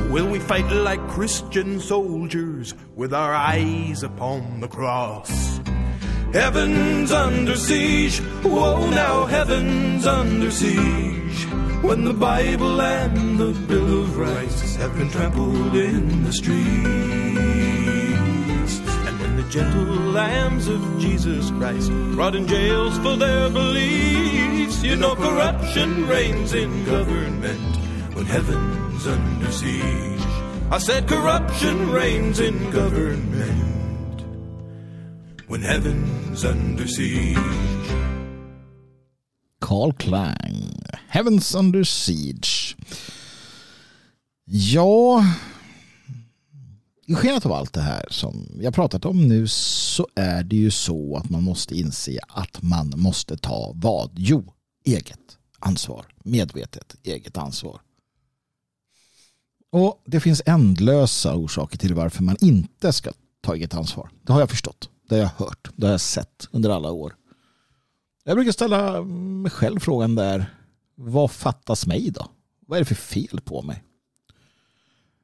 Will we fight like Christian soldiers with our eyes upon the cross? Heaven's under siege. Whoa, now heaven's under siege. When the Bible and the Bill of Rights have been trampled in the streets. And when the gentle lambs of Jesus Christ brought in jails for their beliefs, you know corruption reigns in government when heaven's under siege. I said corruption reigns in government when heaven's under siege. Carl Klang, Heavens Under Siege. Ja, i skenet av allt det här som jag pratat om nu så är det ju så att man måste inse att man måste ta vad? Jo, eget ansvar. Medvetet eget ansvar. Och det finns ändlösa orsaker till varför man inte ska ta eget ansvar. Det har jag förstått. Det har jag hört. Det har jag sett under alla år. Jag brukar ställa mig själv frågan där. Vad fattas mig då? Vad är det för fel på mig?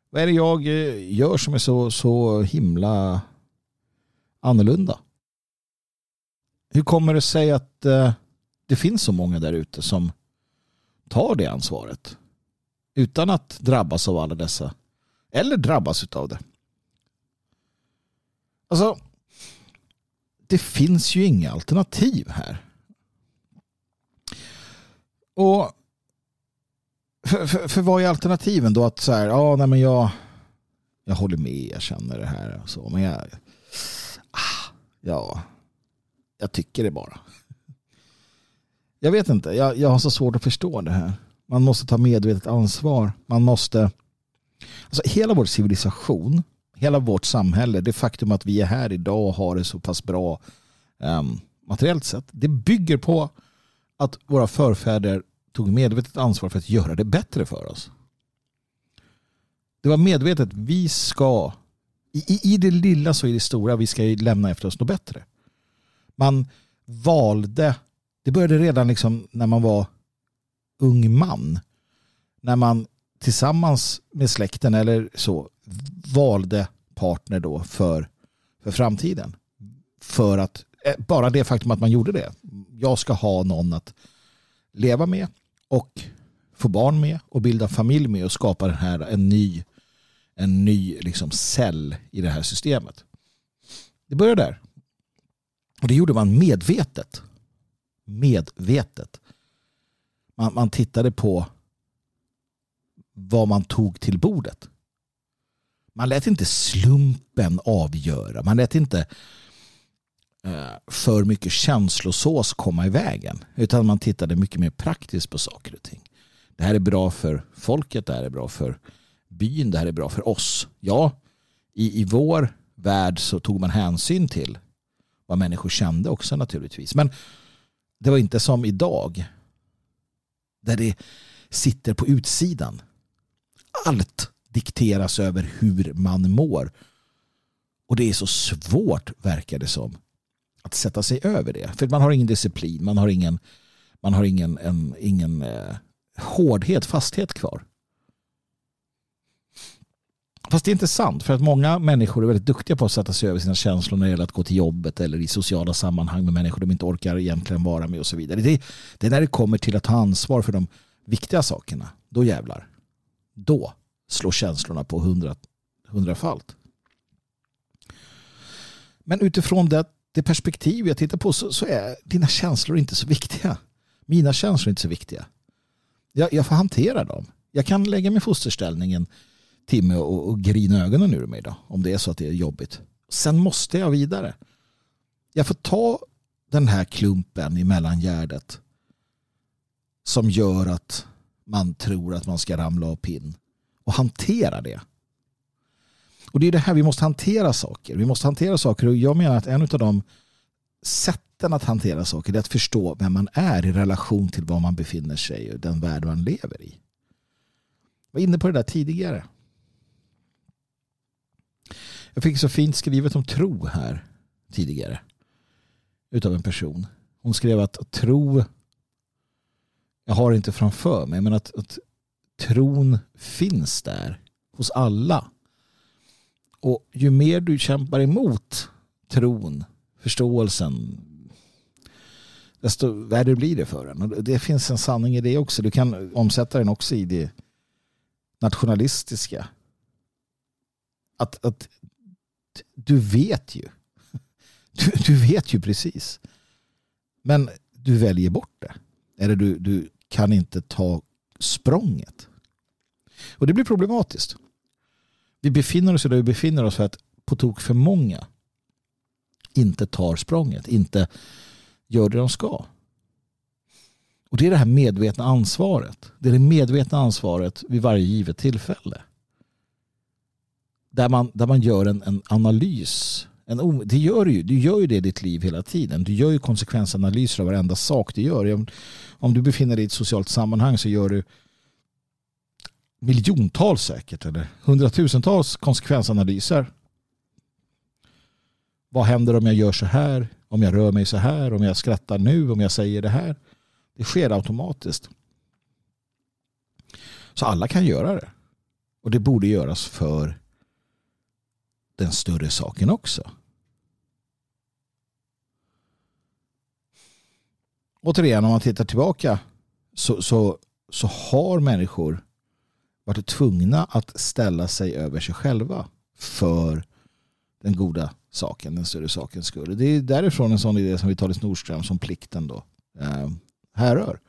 Vad är det jag eh, gör som är så, så himla annorlunda? Hur kommer det sig att eh, det finns så många där ute som tar det ansvaret utan att drabbas av alla dessa eller drabbas av det? Alltså, det finns ju inga alternativ här. Och för, för, för vad är alternativen då? Att så här, ja, nej men jag, jag håller med, jag känner det här och så, men jag, ah, ja, jag tycker det bara. Jag vet inte, jag, jag har så svårt att förstå det här. Man måste ta medvetet ansvar. Man måste, alltså hela vår civilisation hela vårt samhälle, det faktum att vi är här idag och har det så pass bra um, materiellt sett, det bygger på att våra förfäder tog medvetet ansvar för att göra det bättre för oss. Det var medvetet, vi ska I, I det lilla så är det stora. Vi ska lämna efter oss något bättre. Man valde, det började redan liksom när man var ung man. När man tillsammans med släkten eller så valde partner då för, för framtiden. För att, eh, bara det faktum att man gjorde det. Jag ska ha någon att leva med och få barn med och bilda familj med och skapa den här, en ny, en ny liksom cell i det här systemet. Det började där. Och det gjorde man medvetet. Medvetet. Man, man tittade på vad man tog till bordet. Man lät inte slumpen avgöra. Man lät inte eh, för mycket känslosås komma i vägen. Utan man tittade mycket mer praktiskt på saker och ting. Det här är bra för folket, det här är bra för byn, det här är bra för oss. Ja, i, i vår värld så tog man hänsyn till vad människor kände också naturligtvis. Men det var inte som idag där det sitter på utsidan. Allt dikteras över hur man mår. Och det är så svårt, verkar det som, att sätta sig över det. För man har ingen disciplin, man har ingen, man har ingen, en, ingen eh, hårdhet, fasthet kvar. Fast det är inte sant för att många människor är väldigt duktiga på att sätta sig över sina känslor när det gäller att gå till jobbet eller i sociala sammanhang med människor de inte orkar egentligen vara med och så vidare. Det, det är när det kommer till att ta ansvar för de viktiga sakerna. Då jävlar. Då slå känslorna på hundra, hundrafalt. Men utifrån det, det perspektiv jag tittar på så, så, är dina känslor inte så viktiga. Mina känslor är inte så viktiga. Jag, jag får hantera dem. Jag kan lägga mig i fosterställningen timme och, och grina ögonen ur mig då, om det är så att det är jobbigt. Sen måste jag vidare. Jag får ta den här klumpen i mellangärdet som gör att man tror att man ska ramla av pinn och hantera det. Och det är det här vi måste hantera saker. Vi måste hantera saker och jag menar att en av de sätten att hantera saker är att förstå vem man är i relation till var man befinner sig och den värld man lever i. Jag var inne på det där tidigare. Jag fick så fint skrivet om tro här tidigare. Utav en person. Hon skrev att tro jag har inte framför mig men att, att tron finns där hos alla. Och ju mer du kämpar emot tron, förståelsen, desto värre blir det för en. Och det finns en sanning i det också. Du kan omsätta den också i det nationalistiska. Att, att du vet ju. [laughs] Du, du vet ju precis. Men du väljer bort det. Eller du, du kan inte ta språnget. Och det blir problematiskt. Vi befinner oss där vi befinner oss för att på tok för många inte tar språnget, inte gör det de ska. Och det är det här medvetna ansvaret. Det är det medvetna ansvaret vid varje givet tillfälle. Där man, där man gör en, en analys. En, det gör du, ju, du gör ju det i ditt liv hela tiden. Du gör ju konsekvensanalyser av varenda sak du gör. Om, om du befinner dig i ett socialt sammanhang så gör du miljontals säkert eller hundratusentals konsekvensanalyser. Vad händer om jag gör så här? Om jag rör mig så här? Om jag skrattar nu? Om jag säger det här? Det sker automatiskt. Så alla kan göra det. Och det borde göras för den större saken också. Återigen, om man tittar tillbaka så, så, så har människor varit tvungna att ställa sig över sig själva för den goda saken, den större sakens skull. Det är därifrån en sån idé som Vitalis Nordström som plikten då eh, härrör.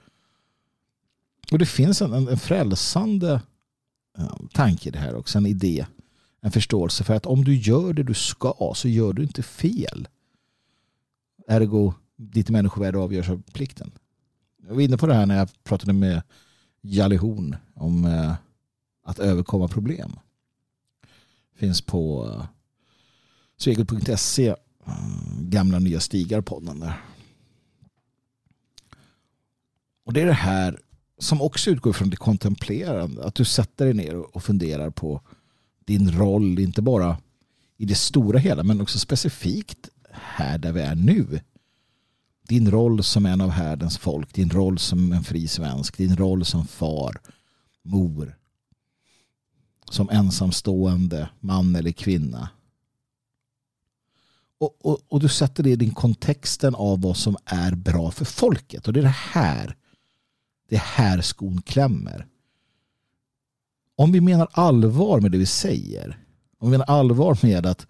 Och det finns en, en frälsande eh, tanke i det här också, en idé, en förståelse för att om du gör det du ska så gör du inte fel. Ergo, ditt människovärde avgörs av plikten. Jag var inne på det här när jag pratade med Jalle Horn om eh, att överkomma problem. Finns på eh, svegel.se eh, gamla nya stigar podden där. Och det är det här som också utgår från det kontemplerande. Att du sätter dig ner och funderar på din roll, inte bara i det stora hela men också specifikt här där vi är nu. Din roll som en av härdens folk, din roll som en fri svensk, din roll som far, mor, som ensamstående man eller kvinna. Och, och, och, du sätter det i den kontexten av vad som är bra för folket. Och det är det här det är här skon klämmer. Om vi menar allvar med det vi säger, om vi menar allvar med att,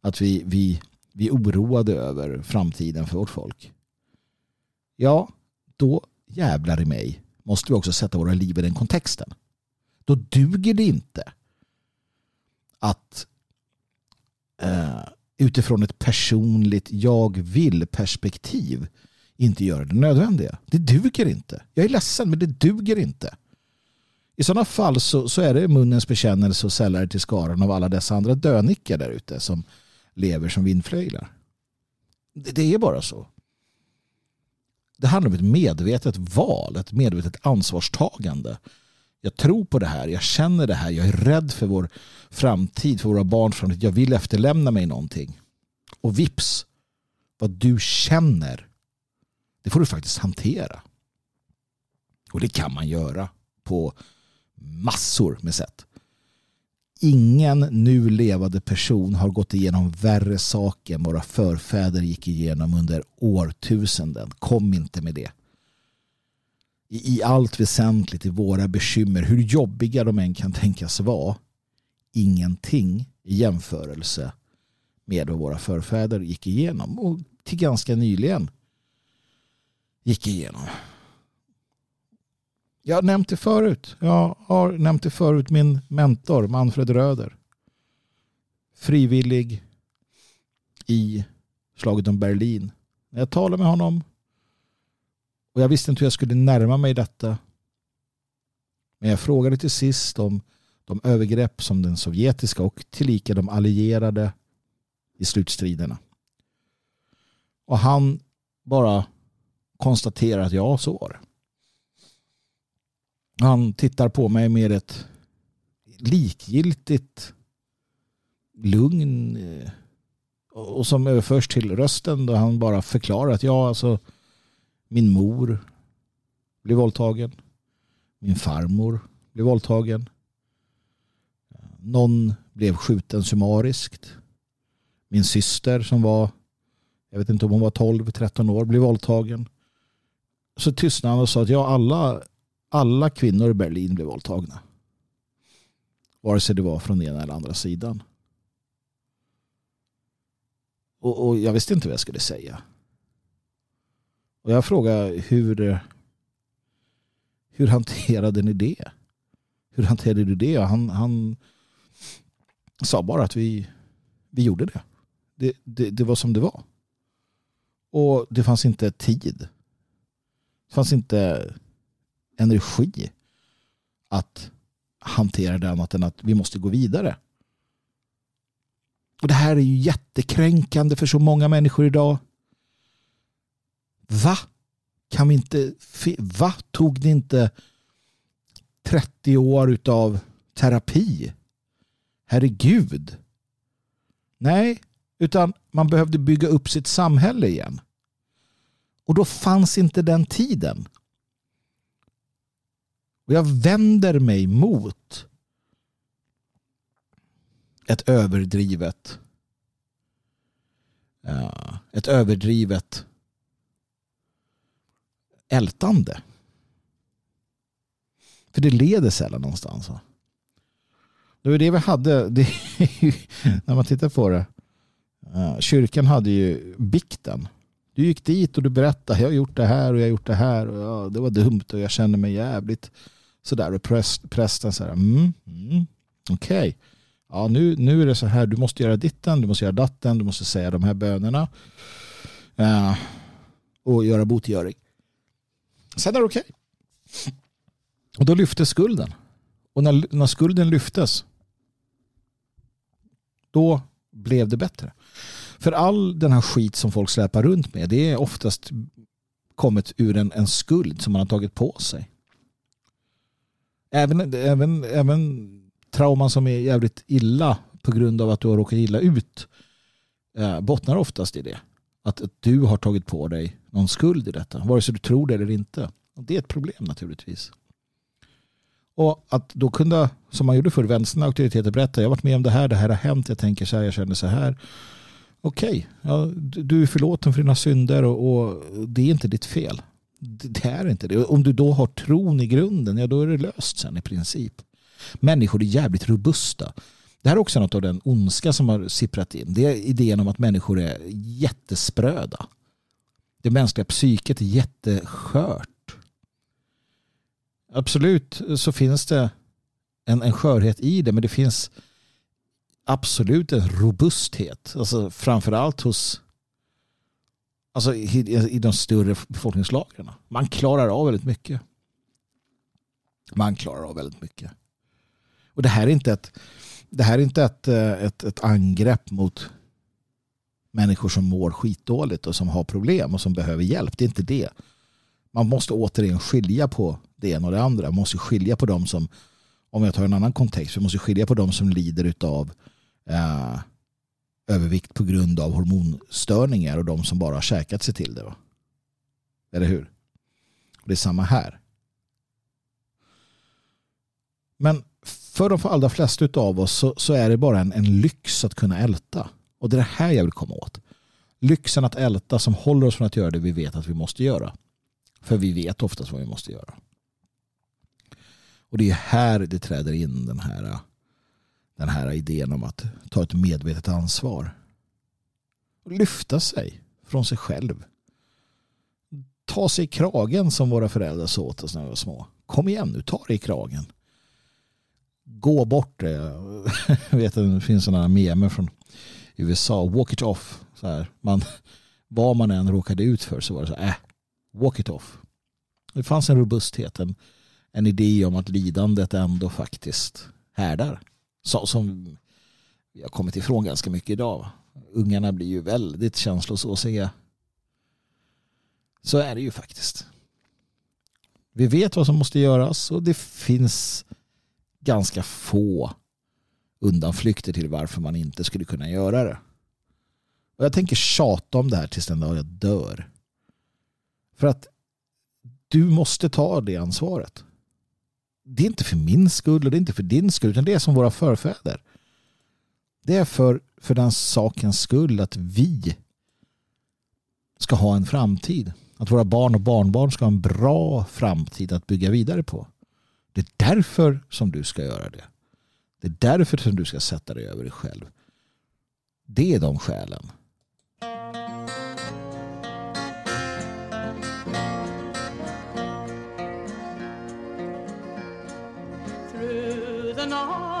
att vi, vi, vi är oroade över framtiden för vårt folk, ja, då jävlar i mig måste vi också sätta våra liv i den kontexten. Då duger det inte att eh, utifrån ett personligt jag vill perspektiv inte göra det nödvändiga. Det duger inte. Jag är ledsen men det duger inte. I sådana fall så, så är det munnens bekännelse och sällare till skaran av alla dessa andra dönickar där ute som lever som vindflöjlar. Det, det är bara så. Det handlar om ett medvetet val, ett medvetet ansvarstagande. Jag tror på det här, jag känner det här, jag är rädd för vår framtid, för våra barns framtid. Jag vill efterlämna mig någonting. Och vips, vad du känner det får du faktiskt hantera. Och det kan man göra på massor med sätt. Ingen nu levande person har gått igenom värre saker än våra förfäder gick igenom under årtusenden. Kom inte med det. I allt väsentligt i våra bekymmer, hur jobbiga de än kan tänkas vara, ingenting i jämförelse med vad våra förfäder gick igenom. Och till ganska nyligen gick igenom. Jag har nämnt det förut. Jag har nämnt det förut. Min mentor Manfred Röder. Frivillig i slaget om Berlin. När jag talade med honom och jag visste inte hur jag skulle närma mig detta. Men jag frågade till sist om de övergrepp som den sovjetiska och tillika de allierade i slutstriderna. Och han bara konstaterar att ja, så var det. Han tittar på mig med ett likgiltigt lugn eh, och som överförs till rösten då han bara förklarar att ja, alltså min mor blev våldtagen. Min farmor blev våldtagen. Någon blev skjuten summariskt. Min syster som var, jag vet inte om hon var 12-13 år, blev våldtagen så tystnade han och sa att ja, alla, alla kvinnor i Berlin blev våldtagna. Vare sig det var från ena eller andra sidan. Och, och, jag visste inte vad jag skulle säga. Och jag frågade hur, hur hanterade ni det? Hur hanterade du det? Han, han sa bara att vi, vi gjorde det. Det, det. det var som det var. Och det fanns inte tid det fanns inte energi att hantera det annat än att vi måste gå vidare. Och det här är ju jättekränkande för så många människor idag. Va? Kan vi inte... Va? Tog det inte 30 år av terapi? Herregud. Nej, utan man behövde bygga upp sitt samhälle igen. Och då fanns inte den tiden. Och jag vänder mig mot ett överdrivet eh, ett överdrivet ältande. För det leder sällan någonstans. Det var det vi hade. [laughs] Det, när man tittar på det. Eh, kyrkan hade ju bikten. Du gick dit och du berättade, jag har gjort det här och jag har gjort det här och ja, det var dumt och jag känner mig jävligt sådär och präst, prästen så här, mm, mm, okej. Okay. Ja, nu, nu är det så här, du måste göra ditten, du måste göra datten, du måste säga de här bönerna uh, och göra botgöring. Sen är det okej. Okay. Och då lyftes skulden. Och när, när skulden lyftes då blev det bättre. För all den här skit som folk släpar runt med det är oftast kommit ur en, en skuld som man har tagit på sig. Även, även, även trauman som är jävligt illa på grund av att du har råkat illa ut eh, bottnar oftast i det. Att du har tagit på dig någon skuld i detta, vare sig du tror det eller inte. Och det är ett problem naturligtvis. Och att då kunna, som man gjorde förr, vänstern auktoriteter berätta, jag har varit med om det här, det här har hänt, jag tänker så här, jag känner så här. Okej, ja, du är förlåten för dina synder och, och, det är inte ditt fel. Det är inte det. Om du då har tron i grunden, ja då är det löst sen i princip. Människor är jävligt robusta. Det här är också något av den ondska som har sipprat in. Det är idén om att människor är jättespröda. Det mänskliga psyket är jätteskört. Absolut så finns det en, en skörhet i det men det finns absolut en robusthet. Alltså framförallt hos alltså i, i de större befolkningslagren. Man klarar av väldigt mycket. Man klarar av väldigt mycket. Och det här är inte ett, det här är inte ett, eh, ett, ett angrepp mot människor som mår skitdåligt och som har problem och som behöver hjälp. Det är inte det. Man måste återigen skilja på det ena och det andra. Man måste skilja på dem som, om jag tar en annan kontext, vi måste skilja på dem som lider av eh, övervikt på grund av hormonstörningar och de som bara har käkat sig till det. Va? Eller hur? Det är samma här. Men för de allra flesta av oss så, så, är det bara en, en lyx att kunna älta. Och det är det här jag vill komma åt. Lyxen att älta som håller oss från att göra det vi vet att vi måste göra. För vi vet oftast vad vi måste göra. Och det är här det träder in den här, den här idén om att ta ett medvetet ansvar. Och lyfta sig från sig själv. Ta sig i kragen som våra föräldrar sa åt oss när vi var små. Kom igen nu, ta dig i kragen. Gå bort det. Eh, Jag [laughs] vet att det finns sådana memer från USA. Walk it off. Så här. Man, vad man än råkade ut för så var det så här, äh, walk it off. Det fanns en robusthet, en, en idé om att lidandet ändå faktiskt härdar. Som vi har kommit ifrån ganska mycket idag. Ungarna blir ju väldigt känslosåsiga. Så är det ju faktiskt. Vi vet vad som måste göras och det finns ganska få undanflykter till varför man inte skulle kunna göra det. Och jag tänker tjata om det här tills den dag jag dör. För att du måste ta det ansvaret. Det är inte för min skull och det är inte för din skull utan det är som våra förfäder. Det är för, för den sakens skull att vi ska ha en framtid. Att våra barn och barnbarn ska ha en bra framtid att bygga vidare på. Det är därför som du ska göra det. Det är därför som du ska sätta dig över dig själv. Det är de skälen. God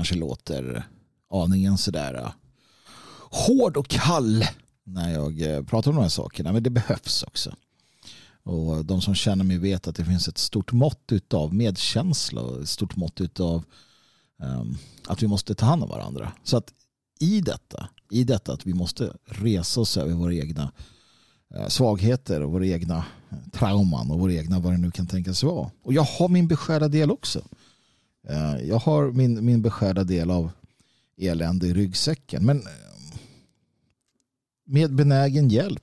kanske låter aningen sådär äh, hård och kall när jag eh, pratar om de här sakerna. Men det behövs också. Och de som känner mig vet att det finns ett stort mått av medkänsla och ett stort mått av um, ehm, att vi måste ta hand om varandra. Så att i detta, i detta att vi måste resa oss över våra egna eh, svagheter och våra egna eh, trauman och våra egna vad det nu kan tänkas vara. Och jag har min beskärda del också. Eh, jag har min, min beskärda del av elände i ryggsäcken. Men eh, med benägen hjälp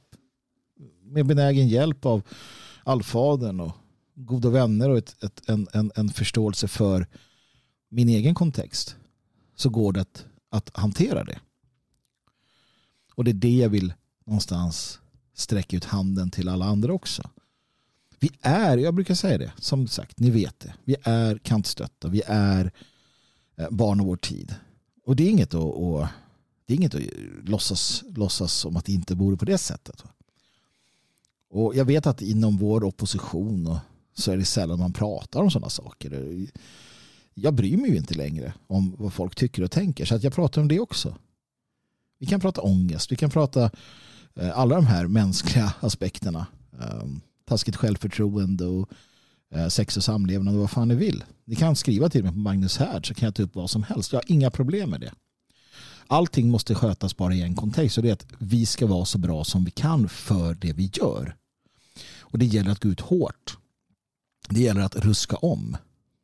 med benägen hjälp av allfadern och goda vänner och ett, ett, en, en, en förståelse för min egen kontext så går det att, att hantera det. Och det är det jag vill någonstans sträcka ut handen till alla andra också. Vi är, jag brukar säga det, som sagt, ni vet det. Vi är kantstötta, vi är eh, barn av vår tid. Och det är inget att, och, det är inget att låtsas, låtsas som att det inte vore på det sättet. Och jag vet att inom vår opposition så är det sällan man pratar om sådana saker. Jag bryr mig ju inte längre om vad folk tycker och tänker så att jag pratar om det också. Vi kan prata ångest, vi kan prata eh, alla de här mänskliga aspekterna. Ehm, Taskigt självförtroende och eh, sex och samlevnad och vad fan ni vill. Ni kan skriva till mig på Magnus Härd så kan jag ta upp vad som helst. Jag har inga problem med det. Allting måste skötas bara i en kontext och det är att vi ska vara så bra som vi kan för det vi gör. Och det gäller att gå ut hårt. Det gäller att ruska om.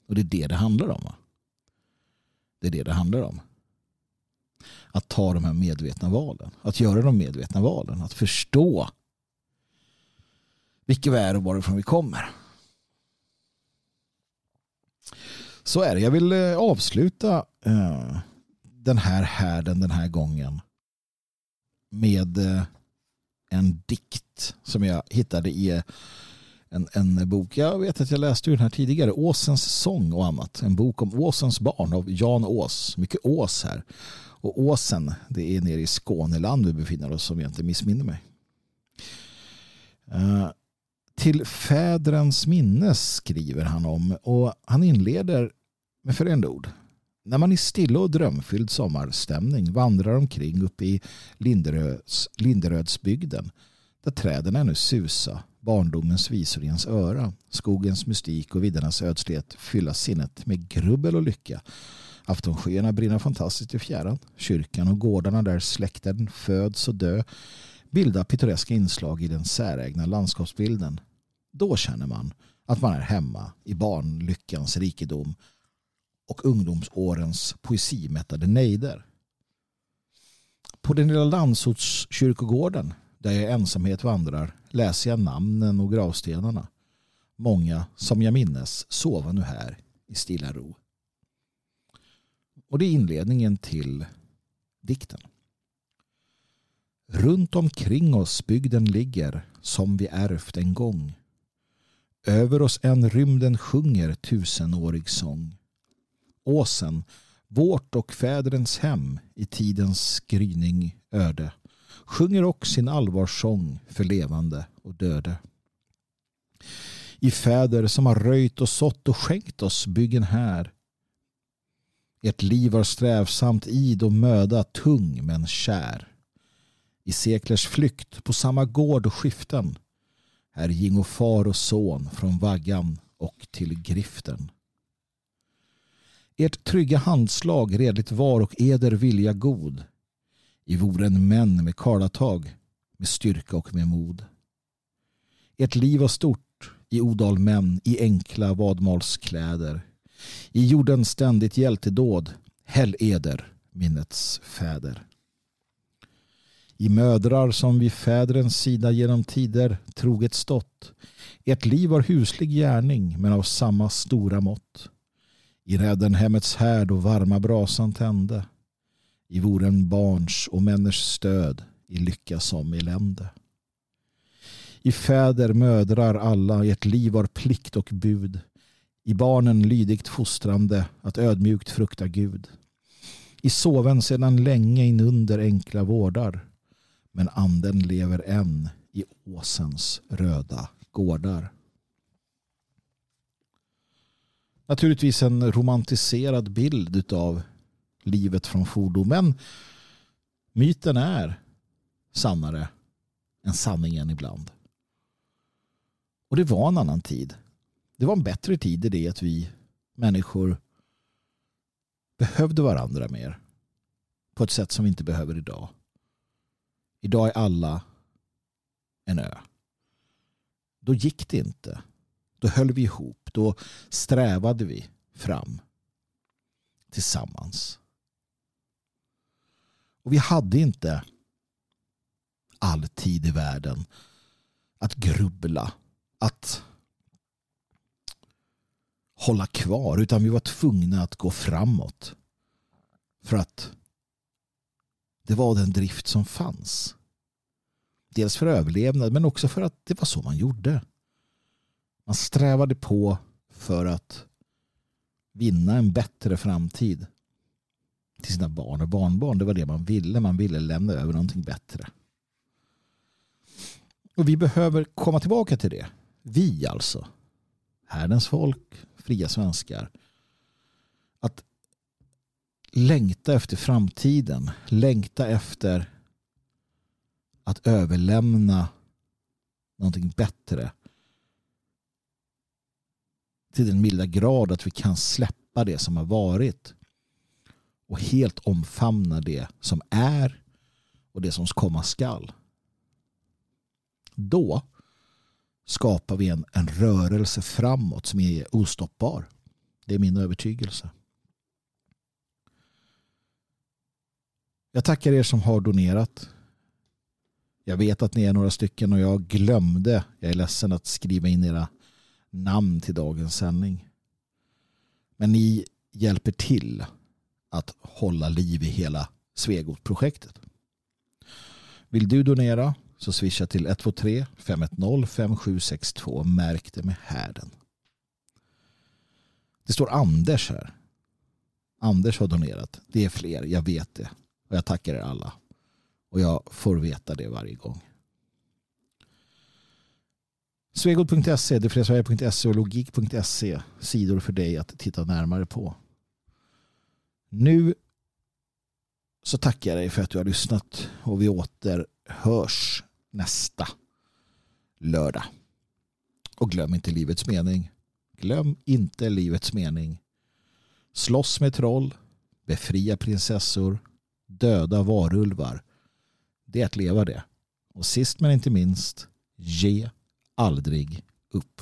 Och det är det det handlar om. Det är det det handlar om. Att ta de här medvetna valen. Att göra de medvetna valen. Att förstå vilka vi är och varifrån vi kommer. Så är det. Jag vill eh, avsluta eh, den här härden den här gången med eh, en dikt som jag hittade i en, en bok. Jag vet att jag läste den här tidigare. Åsens sång och annat. En bok om Åsens barn av Jan Ås. Mycket Ås här. Och Åsen, det är nere i Skåneland vi befinner oss om jag inte missminner mig. Till fädrens minnes skriver han om och han inleder med följande ord. När man i stilla och drömfylld sommarstämning vandrar omkring uppe i Linderöds, Linderödsbygden där träden ännu susa, barndomens visor i ens öra, skogens mystik och viddernas ödslighet fylla sinnet med grubbel och lycka. Aftonskyarna brinner fantastiskt i fjärran. Kyrkan och gårdarna där släkten föds och dö bildar pittoreska inslag i den särägna landskapsbilden. Då känner man att man är hemma i barnlyckans rikedom och ungdomsårens poesimättade nejder. På den lilla landsortskyrkogården där jag i ensamhet vandrar läser jag namnen och gravstenarna. Många som jag minnes sova nu här i stilla ro. Och det är inledningen till dikten. Runt omkring oss bygden ligger som vi ärvt en gång. Över oss än rymden sjunger tusenårig sång. Åsen, vårt och fädrens hem i tidens gryning öde, sjunger också sin allvarsång för levande och döde. I fäder som har röjt och sått och skänkt oss byggen här. Ert liv var strävsamt id och möda tung men kär. I seklers flykt på samma gård och skiften här gingo far och son från vaggan och till griften. Ert trygga handslag redligt var och eder vilja god. I voren män med karlatag, med styrka och med mod. Ert liv var stort, i odal män, i enkla vadmalskläder. I jorden ständigt hjältedåd, häll eder, minnets fäder. I mödrar som vid fädrens sida genom tider troget stått. Ert liv var huslig gärning, men av samma stora mått. I räddenhemmets härd och varma brasan tände. I voren barns och männers stöd i lycka som elände. I fäder, mödrar alla ert liv var plikt och bud. I barnen lydigt fostrande att ödmjukt frukta Gud. I soven sedan länge inunder enkla vårdar. Men anden lever än i åsens röda gårdar. naturligtvis en romantiserad bild av livet från fordomen. Myten är sannare än sanningen ibland. Och det var en annan tid. Det var en bättre tid i det att vi människor behövde varandra mer. På ett sätt som vi inte behöver idag. Idag är alla en ö. Då gick det inte. Då höll vi ihop. Då strävade vi fram tillsammans. Och vi hade inte all tid i världen att grubbla, att hålla kvar utan vi var tvungna att gå framåt. För att det var den drift som fanns. Dels för överlevnad men också för att det var så man gjorde. Man strävade på för att vinna en bättre framtid till sina barn och barnbarn. Det var det man ville. Man ville lämna över någonting bättre. Och vi behöver komma tillbaka till det. Vi alltså. Härdens folk, fria svenskar. Att längta efter framtiden. Längta efter att överlämna någonting bättre. Till den milda grad att vi kan släppa det som har varit. Och helt omfamna det som är och det som komma skall. Då skapar vi en, en rörelse framåt som är ostoppbar. Det är min övertygelse. Jag tackar er som har donerat. Jag vet att ni är några stycken och jag glömde, jag är ledsen att skriva in era namn till dagens sändning. Men ni hjälper till att hålla liv i hela Svegot-projektet. Vill du donera så swisha till 123 510 5762 märk det med härden. Det står Anders här. Anders har donerat. Det är fler, jag vet det. Och jag tackar er alla. Och jag får veta det varje gång. Svegot.se, detfriasverige.se och logik.se sidor för dig att titta närmare på. Nu så tackar jag dig för att du har lyssnat och vi återhörs nästa lördag. Och glöm inte livets mening. Glöm inte livets mening. Slåss med troll, befria prinsessor, döda varulvar. Det är att leva det. Och sist men inte minst, ge aldrig upp.